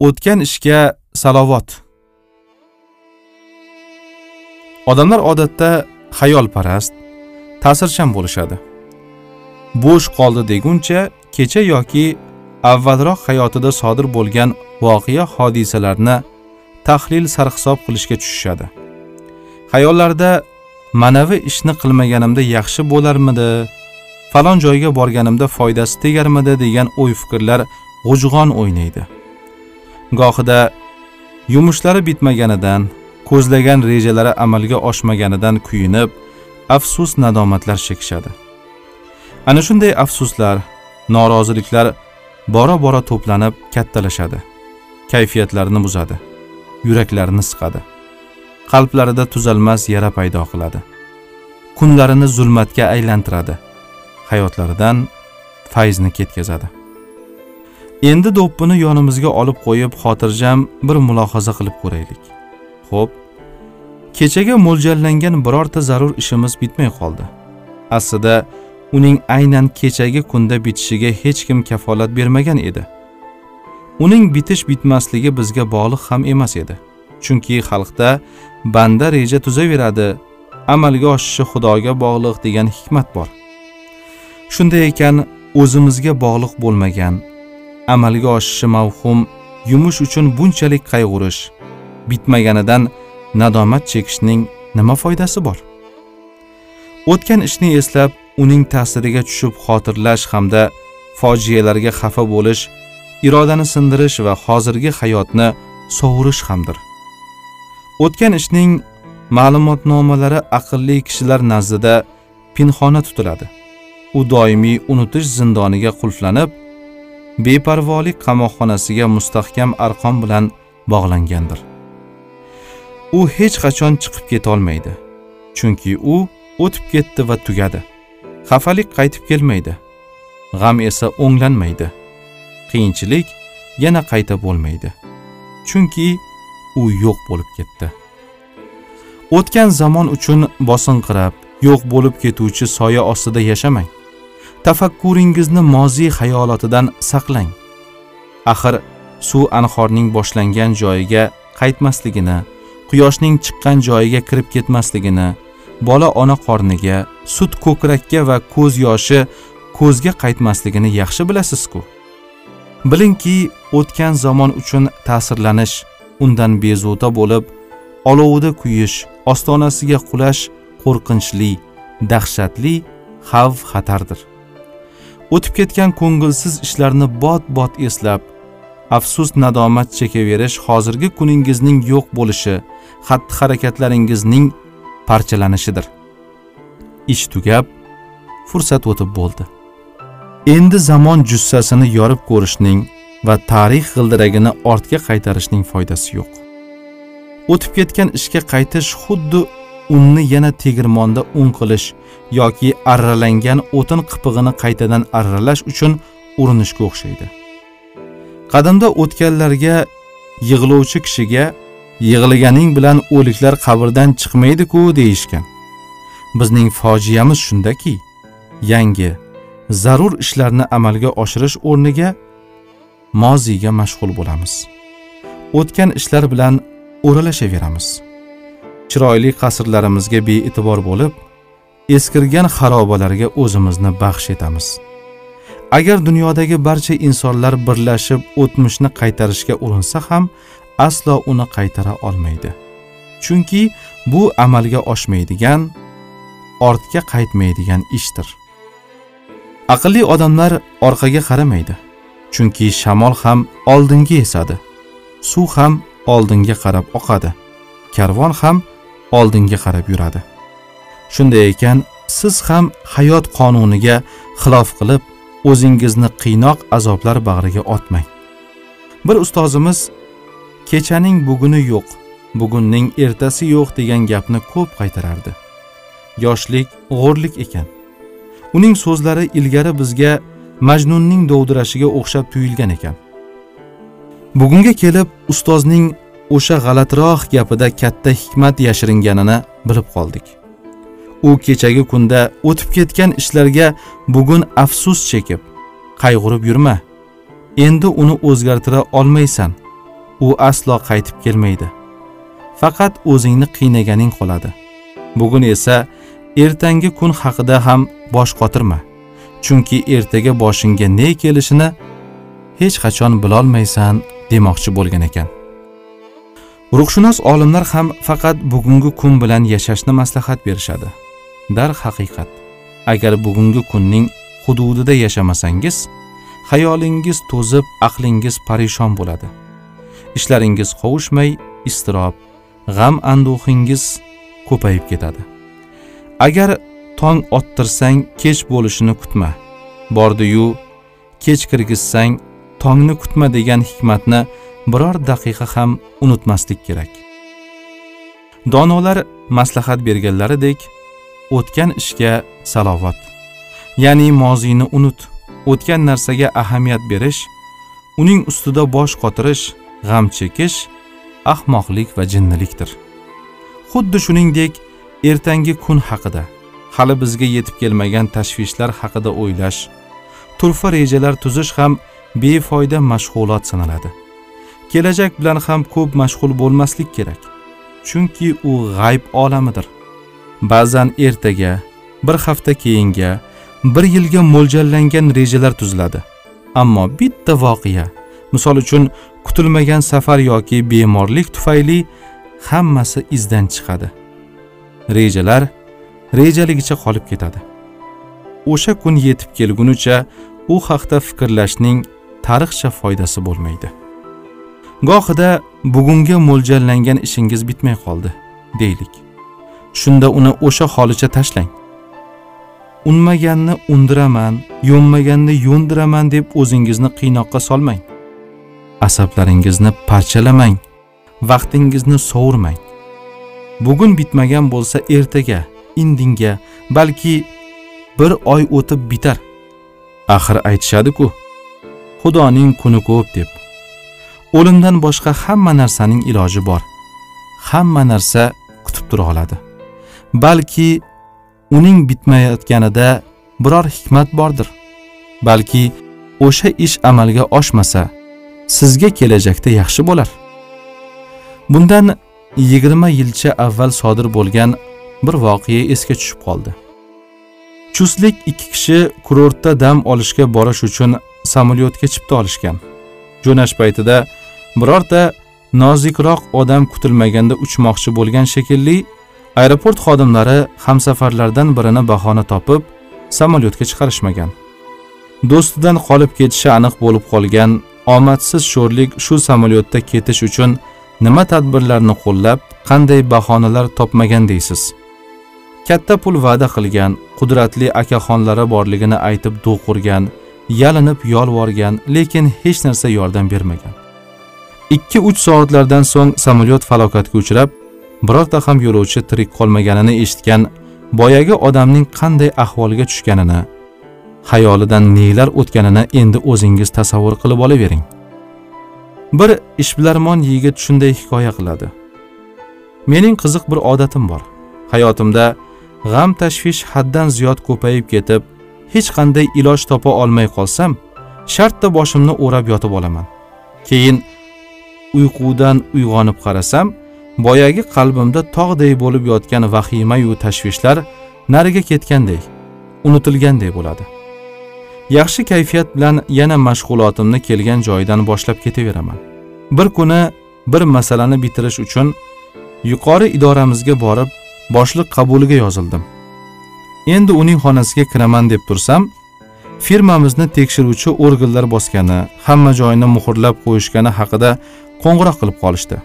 o'tgan ishga salovat. Odamlar odatda xayolparast ta'sirchan bo'lishadi. Bo'sh qoldi deguncha kecha yoki avvalroq hayotida sodir bo'lgan voqea hodisalarni tahlil sarhisob qilishga tushishadi. Xayollarida manavi ishni qilmaganimda yaxshi bo'larmidi falon joyga borganimda foydasi tegarmidi degan o'y fikrlar g'ujg'on o'ynaydi. Gohida yumushlari bitmaganidan ko'zlagan rejalari amalga oshmaganidan kuyinib afsus nadomatlar chekishadi. Ana shunday afsuslar noroziliklar bora bora to'planib kattalashadi. Kayfiyatlarini buzadi yuraklarini siqadi. Qalblarida tuzalmas yara paydo qiladi. Kunlarini zulmatga aylantiradi. Hayotlaridan fayzni ketkazadi. Endi do'ppini yonimizga olib qo'yib xotirjam bir mulohaza qilib ko'raylik. Xo'p kechaga mo'ljallangan birorta zarur ishimiz bitmay qoldi. Aslida uning aynan kechagi kunda bitishiga hech kim kafolat bermagan edi. Uning bitish bitmasligi bizga bog'liq ham emas edi. Chunki xalqda banda reja tuzaveradi amalga oshishi xudoga bog'liq degan hikmat bor. Shunday ekan o'zimizga bog'liq bo'lmagan amalga oshishi mavhum yumush uchun bunchalik qayg'urish bitmaganidan nadomat chekishning nima foydasi bor? O'tgan ishni eslab uning ta'siriga tushib xotirlash hamda fojialarga xafa bo'lish irodani sindirish va hozirgi hayotni sovurish hamdir. O'tgan ishning ma'lumotnomalari aqlli kishilar nazdida pinhona tutiladi. U doimiy unutish zindoniga qulflanib beparvolik qamoqxonasiga mustahkam arqon bilan bog'langandir. U hech qachon chiqib ketolmaydi chunki u o'tib ketdi va tugadi. Xafalik qaytib kelmaydi g'am esa o'nglanmaydi. Qiyinchilik yana qayta bo'lmaydi chunki u yo'q bo'lib ketdi. O'tgan zamon uchun bosinqirab yo'q bo'lib ketuvchi soya ostida yashamang. Tafakkuringizni moziy hayolotidan saqlang. Axir suv anhorning boshlangan joyiga qaytmasligini quyoshning chiqqan joyiga kirib ketmasligini bola ona qorniga sut ko'krakka va ko'z yoshi ko'zga qaytmasligini yaxshi bilasiz-ku. Bilingki o'tgan zamon uchun ta'sirlanish undan bezovta bo'lib olovida kuyish ostonasiga qulash qo'rqinchli dahshatli xavf xatardir o'tib ketgan ko'ngilsiz ishlarni bot bot eslab afsus nadomat chekaverish hozirgi kuningizning yo'q bo'lishi xatti harakatlaringizning parchalanishidir. Ish tugab fursat o'tib bo'ldi. Endi zamon jussasini yorib ko'rishning va tarix g'ildiragini ortga qaytarishning foydasi yo'q. O'tib ketgan ishga qaytish xuddi unni yana tegirmonda un qilish yoki arralangan o'tin qipig'ini qaytadan arralash uchun urinishga o'xshaydi. Qadimda o'tganlarga yig'lovchi kishiga yig'ilganing bilan o'liklar qabrdan chiqmaydi-ku deyishgan. Bizning fojiamiz shundaki yangi zarur ishlarni amalga oshirish o'rniga moziyga mashg'ul bo'lamiz. O'tgan ishlar bilan o'ralashaveramiz chiroyli qasrlarimizga bee'tibor bo'lib eskirgan xarobalarga o'zimizni baxsh etamiz. Agar dunyodagi barcha insonlar birlashib o'tmishni qaytarishga urinsa ham aslo uni qaytara olmaydi. Chunki bu amalga oshmaydigan ortga qaytmaydigan ishdir. Aqlli odamlar orqaga qaramaydi chunki shamol ham oldinga esadi suv ham oldinga qarab oqadi karvon ham oldinga qarab yuradi. Shunday ekan siz ham hayot qonuniga xilof qilib o'zingizni qiynoq azoblar bag'riga otmang. Bir ustozimiz kechaning buguni yo'q bugunning ertasi yo'q degan gapni ko'p qaytarardi. Yoshlik g'o'rlik ekan. Uning so'zlari ilgari bizga majnunning dovdirashiga o'xshab tuyulgan ekan. Bugunga kelib ustozning o'sha g'alatiroq gapida katta hikmat yashiringanini bilib qoldik. U kechagi kunda o'tib ketgan ishlarga bugun afsus chekib qayg'urib yurma. Endi uni o'zgartira olmaysan. U aslo qaytib kelmaydi. Faqat o'zingni qiynaganing qoladi. Bugun esa ertangi kun haqida ham bosh qotirma. Chunki ertaga boshingga ne kelishini hech qachon bilolmaysan demoqchi bo'lgan ekan. Ruhshunos olimlar ham faqat bugungi kun bilan yashashni maslahat berishadi. Darhaqiqat agar bugungi kunning hududida yashamasangiz hayolingiz to'zib aqlingiz parishon bo'ladi. Ishlaringiz qovushmay iztirob g'am anduhingiz ko'payib ketadi. Agar tong ottirsang kech bo'lishini kutma. Bordiyu kech kirgizsang tongni kutma degan hikmatni biror daqiqa ham unutmaslik kerak. Donolar maslahat berganlaridek o'tgan ishga salovat ya'ni moziyni unut o'tgan narsaga ahamiyat berish uning ustida bosh qotirish g'am chekish ahmoqlik va jinnilikdir. Xuddi shuningdek ertangi kun haqida hali bizga yetib kelmagan tashvishlar haqida o'ylash turfa rejalar tuzish ham befoyda mashg'ulot sanaladi. Kelajak bilan ham ko'p mashg'ul bo'lmaslik kerak chunki u g'ayb olamidir. Ba'zan ertaga bir hafta keyinga bir yilga mo'ljallangan rejalar tuziladi. Ammo bitta voqea misol uchun kutilmagan safar yoki bemorlik tufayli hammasi izdan chiqadi. Rejalar rejaligicha qolib ketadi. O'sha kun yetib kelgunicha u haqda fikrlashning tarixcha foydasi bo'lmaydi. Gohida bugunga mo'ljallangan ishingiz bitmay qoldi deylik. Shunda uni o'sha holicha tashlang. Unmaganni undiraman yo'nmaganni yo'ndiraman deb o'zingizni qiynoqqa solmang. Asablaringizni parchalamang vaqtingizni sovurmang. Bugun bitmagan bo'lsa ertaga indinga balki bir oy o'tib bitar. Axir aytishadi-ku xudoning kuni ko'p deb. O'limdan boshqa hamma narsaning iloji bor. Hamma narsa kutib tura oladi. Balki uning bitmayotganida biror hikmat bordir. Balki o'sha ish amalga oshmasa sizga kelajakda yaxshi bo'lar. Bundan yigirma yilcha avval sodir bo'lgan bir voqea esga tushib qoldi. Chustlik ikki kishi kurortda dam olishga borish uchun samolyotga chipta olishgan. Jo'nash paytida birorta nozikroq odam kutilmaganda uchmoqchi bo'lgan shekilli aeroport xodimlari hamsafarlardan birini bahona topib samolyotga chiqarishmagan. Do'stidan qolib ketishi aniq bo'lib qolgan omadsiz sho'rlik shu samolyotda ketish uchun nima tadbirlarni qo'llab qanday bahonalar topmagan deysiz? Katta pul va'da qilgan qudratli akaxonlari borligini aytib do'q urgan yalinib yolvorgan lekin hech narsa yordam bermagan. Ikki uch soatlardan so'ng samolyot falokatga uchrab birorta ham yo'lovchi tirik qolmaganini eshitgan boyagi odamning qanday ahvolga tushganini xayolidan nelar o'tganini endi o'zingiz tasavvur qilib olavering. Bir ishbilarmon yigit shunday hikoya qiladi. Mening qiziq bir odatim bor. Hayotimda g'am tashvish haddan ziyod ko'payib ketib hech qanday iloj topa olmay qolsam shartta boshimni o'rab yotib olaman. Keyin uyqudan uyg'onib qarasam boyagi qalbimda tog'day bo'lib yotgan vahimayu tashvishlar nariga ketgandek unutilgandek bo'ladi. Yaxshi kayfiyat bilan yana mashg'ulotimni kelgan joyidan boshlab ketaveraman. Bir kuni bir masalani bitirish uchun yuqori idoramizga borib boshliq qabuliga yozildim. Endi uning xonasiga kiraman deb tursam firmamizni tekshiruvchi organlar bosgani hamma joyini muhrlab qo'yishgani haqida qo'ng'iroq qilib qolishdi.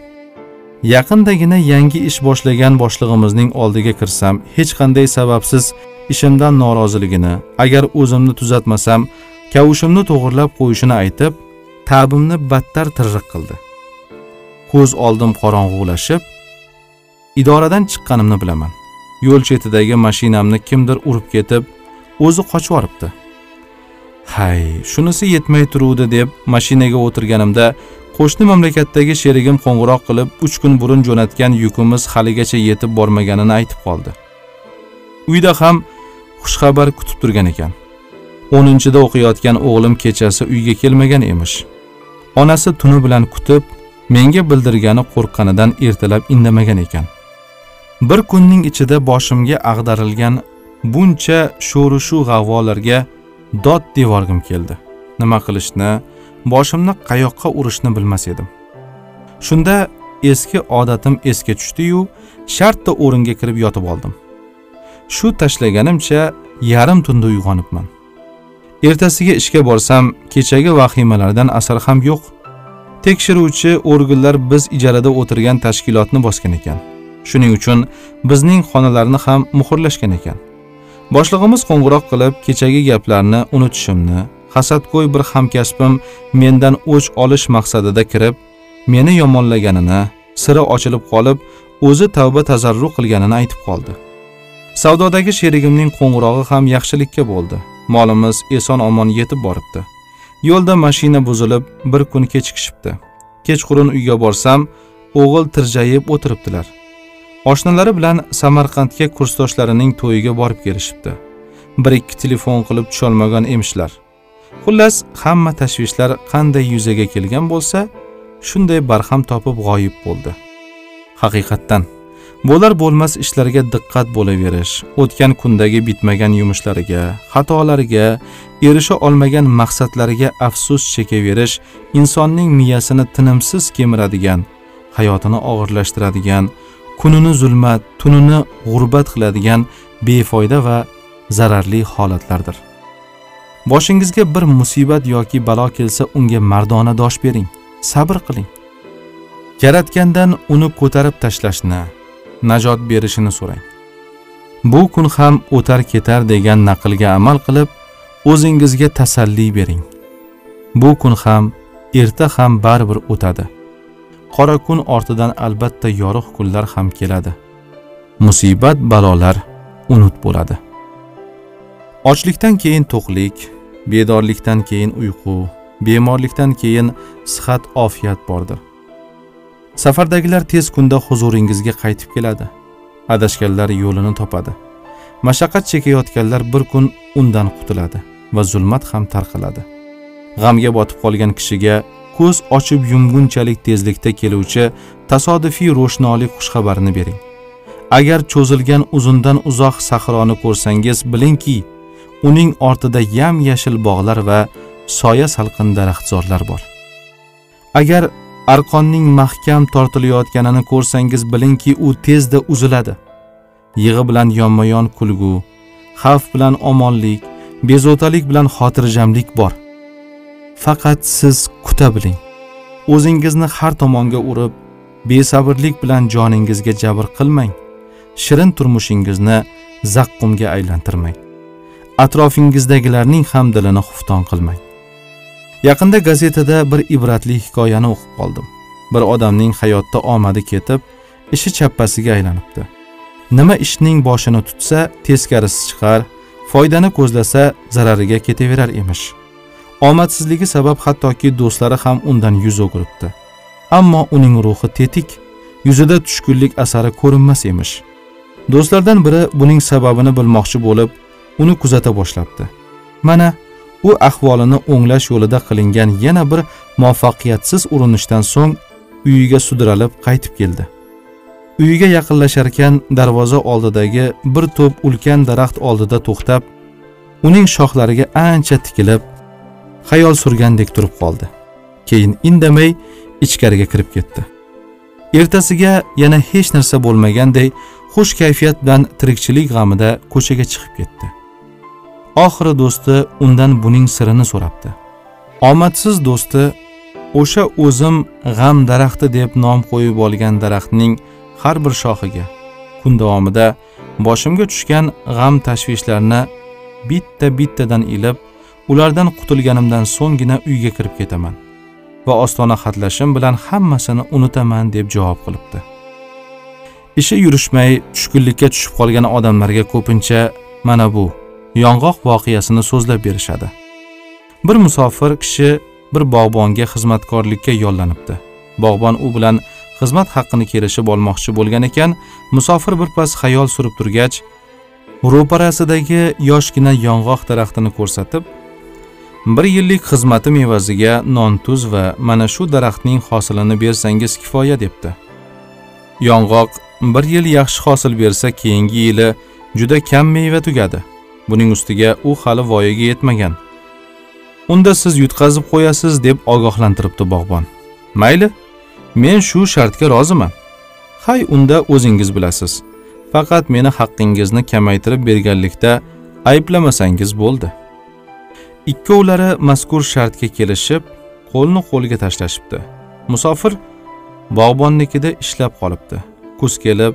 Yaqindagina yangi ish boshlagan boshlig'imizning oldiga kirsam hech qanday sababsiz ishimdan noroziligini agar o'zimni tuzatmasam kavushimni to'g'irlab qo'yishini aytib ta'bimni battar tirriq qildi. Ko'z oldim qorong'ulashib idoradan chiqqanimni bilaman. Yo'l chetidagi mashinamni kimdir urib ketib o'zi qochib yuboribdi. Hay shunisi yetmay turuvdi deb mashinaga o'tirganimda qo'shni mamlakatdagi sherigim qo'ng'iroq qilib uch kun burun jo'natgan yukimiz haligacha yetib bormaganini aytib qoldi. Uyda ham xushxabar kutib turgan ekan. O'ninchida o'qiyotgan o'g'lim kechasi uyga kelmagan emish. Onasi tuni bilan kutib menga bildirgani qo'rqqanidan ertalab indamagan ekan. Bir kunning ichida boshimga ag'darilgan buncha sho'rishu g'avvolarga dod devorgim keldi. Nima qilishni boshimni qayoqqa urishni bilmas edim. Shunda eski odatim esga tushdiyu shartta o'ringa kirib yotib oldim. Shu tashlaganimcha yarim tunda uyg'onibman. Ertasiga ishga borsam kechagi vahimalardan asar ham yo'q. Tekshiruvchi organlar biz ijarada o'tirgan tashkilotni bosgan ekan. Shuning uchun bizning xonalarni ham muhrlashgan ekan. Boshlig'imiz qo'ng'iroq qilib kechagi gaplarni unutishimni hasadgo'y bir hamkasbim mendan o'ch olish maqsadida kirib meni yomonlaganini siri ochilib qolib o'zi tavba tazarru qilganini aytib qoldi. Savdodagi sherigimning qo'ng'irog'i ham yaxshilikka bo'ldi. Molimiz eson omon yetib boribdi. Yo'lda mashina buzilib bir kun kechikishibdi. Kechqurun uyga borsam o'g'il tirjayib o'tiribdilar. Oshnalari bilan samarqandga kursdoshlarining to'yiga borib kelishibdi. Bir ikki telefon qilib tusholmagan emishlar. Xullas hamma tashvishlar qanday yuzaga kelgan bo'lsa shunday barham topib g'oyib bo'ldi. Haqiqatdan bo'lar bo'lmas ishlarga diqqat bo'laverish o'tgan kundagi bitmagan yumushlariga xatolariga erisha olmagan maqsadlariga afsus chekaverish insonning miyasini tinimsiz kemiradigan hayotini og'irlashtiradigan kunini zulmat tunini g'urbat qiladigan befoyda va zararli holatlardir. Boshingizga bir musibat yoki balo kelsa unga mardona dosh bering sabr qiling. Yaratgandan uni ko'tarib tashlashni najot berishini so'rang. Bu kun ham o'tar ketar degan naqlga amal qilib o'zingizga tasalli bering. Bu kun ham erta ham baribir o'tadi. Qora kun ortidan albatta yorug' kunlar ham keladi. Musibat balolar unut bo'ladi. Ochlikdan keyin to'qlik bedorlikdan keyin uyqu bemorlikdan keyin sihat ofiyat bordir. Safardagilar tez kunda huzuringizga qaytib keladi. Adashganlar yo'lini topadi. Mashaqqat chekayotganlar bir kun undan qutuladi va zulmat ham tarqaladi. G'amga botib qolgan kishiga ko'z ochib yumgunchalik tezlikda keluvchi tasodifiy ro'shnolik xushxabarini bering. Agar cho'zilgan uzundan uzoq sahroni ko'rsangiz bilingki uning ortida yam yashil bog'lar va soya salqin daraxtzorlar bor. Agar arqonning mahkam tortilayotganini ko'rsangiz bilingki u tezda uziladi. Yig'i bilan yonma yon kulgu xavf bilan omonlik bezovtalik bilan xotirjamlik bor. Faqat siz kuta biling. O'zingizni har tomonga urib besabrlik bilan joningizga jabr qilmang. Shirin turmushingizni zaqqumga aylantirmang. Atrofingizdagilarning ham dilini xufton qilmang. Yaqinda gazetada bir ibratli hikoyani o'qib qoldim. Bir odamning hayotda omadi ketib ishi chappasiga aylanibdi. Nima ishning boshini tutsa teskarisi chiqar foydani ko'zlasa zarariga ketaverar emish. Omadsizligi sabab hattoki do'stlari ham undan yuz o'giribdi. Ammo uning ruhi tetik yuzida tushkunlik asari ko'rinmas emish. Do'stlardan biri buning sababini bilmoqchi bo'lib uni kuzata boshlabdi. Mana u ahvolini o'nglash yo'lida qilingan yana bir muvaffaqiyatsiz urinishdan so'ng uyiga sudralib qaytib keldi. Uyiga yaqinlasharkan darvoza oldidagi bir to'p ulkan daraxt oldida to'xtab uning shoxlariga ancha tikilib xayol surgandek turib qoldi. Keyin indamay ichkariga kirib ketdi. Ertasiga yana hech narsa bo'lmaganday xush kayfiyat bilan tirikchilik g'amida ko'chaga chiqib ketdi. Oxiri do'sti undan buning sirini so'rabdi. Omadsiz do'sti o'sha o'zim g'am daraxti deb nom qo'yib olgan daraxtning har bir shoxiga kun davomida boshimga tushgan g'am tashvishlarni bitta bittadan ilib ulardan qutulganimdan so'nggina uyga kirib ketaman va ostona xatlashim bilan hammasini unutaman deb javob qilibdi. Ishi yurishmay tushkunlikka tushib qolgan odamlarga ko'pincha mana bu yong'oq voqeasini so'zlab berishadi. Bir musofir kishi bir bog'bonga xizmatkorlikka yollanibdi. Bog'bon u bilan xizmat haqqini kelishib olmoqchi bo'lgan ekan musofir birpas xayol surib turgach ro'parasidagi yoshgina yong'oq daraxtini ko'rsatib bir yillik xizmatim evaziga non tuz va mana shu daraxtning hosilini bersangiz kifoya debdi. Yong'oq bir yil yaxshi hosil bersa keyingi yili juda kam meva tugadi. Buning ustiga u hali voyaga yetmagan. Unda siz yutqazib qo'yasiz deb ogohlantiribdi bog'bon. Mayli men shu shartga roziman. Hay unda o'zingiz bilasiz. Faqat meni haqqingizni kamaytirib berganlikda ayblamasangiz bo'ldi. Ikkovlari mazkur shartga kelishib qo'lni qo'lga tashlashibdi. Musofir bog'bonnikida ishlab qolibdi. Kuz kelib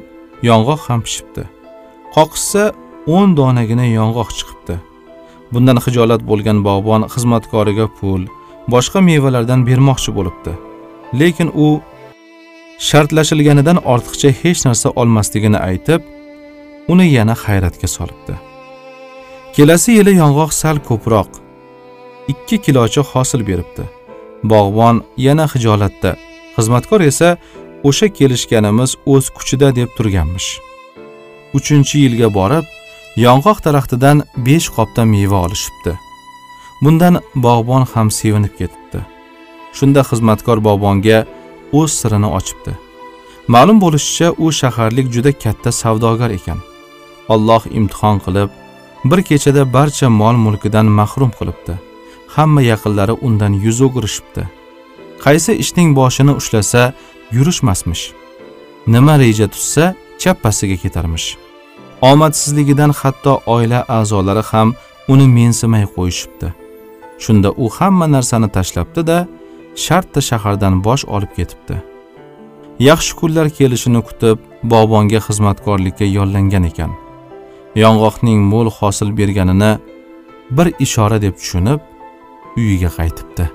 yong'oq ham pishibdi. Qoqishsa o'n donagina yong'oq chiqibdi. Bundan hijolat bo'lgan bog'bon xizmatkoriga pul boshqa mevalardan bermoqchi bo'libdi. Lekin u shartlashilganidan ortiqcha hech narsa olmasligini aytib uni yana hayratga solibdi. Kelasi yili yong'oq sal ko'proq ikki kilocha hosil beribdi. Bog'bon yana hijolatda xizmatkor esa o'sha kelishganimiz o'z kuchida deb turganmish. Uchinchi yilga borib yong'oq daraxtidan besh qopda meva olishibdi. Bundan bog'bon ham sevinib ketibdi. Shunda xizmatkor bog'bonga o'z sirini ochibdi. Ma'lum bo'lishicha u shaharlik juda katta savdogar ekan. Alloh imtihon qilib bir kechada barcha mol mulkidan mahrum qilibdi. Hamma yaqinlari undan yuz o'girishibdi. Qaysi ishning boshini ushlasa yurishmasmish. Nima reja tuzsa chappasiga ketarmish. Omadsizligidan hatto oila a'zolari ham uni mensimay qo'yishibdi. Shunda u hamma narsani tashlabdi da shartta shahardan bosh olib ketibdi. Yaxshi kunlar kelishini kutib bog'bonga xizmatkorlikka yollangan ekan. Yong'oqning mo'l hosil berganini bir ishora deb tushunib uyiga qaytibdi.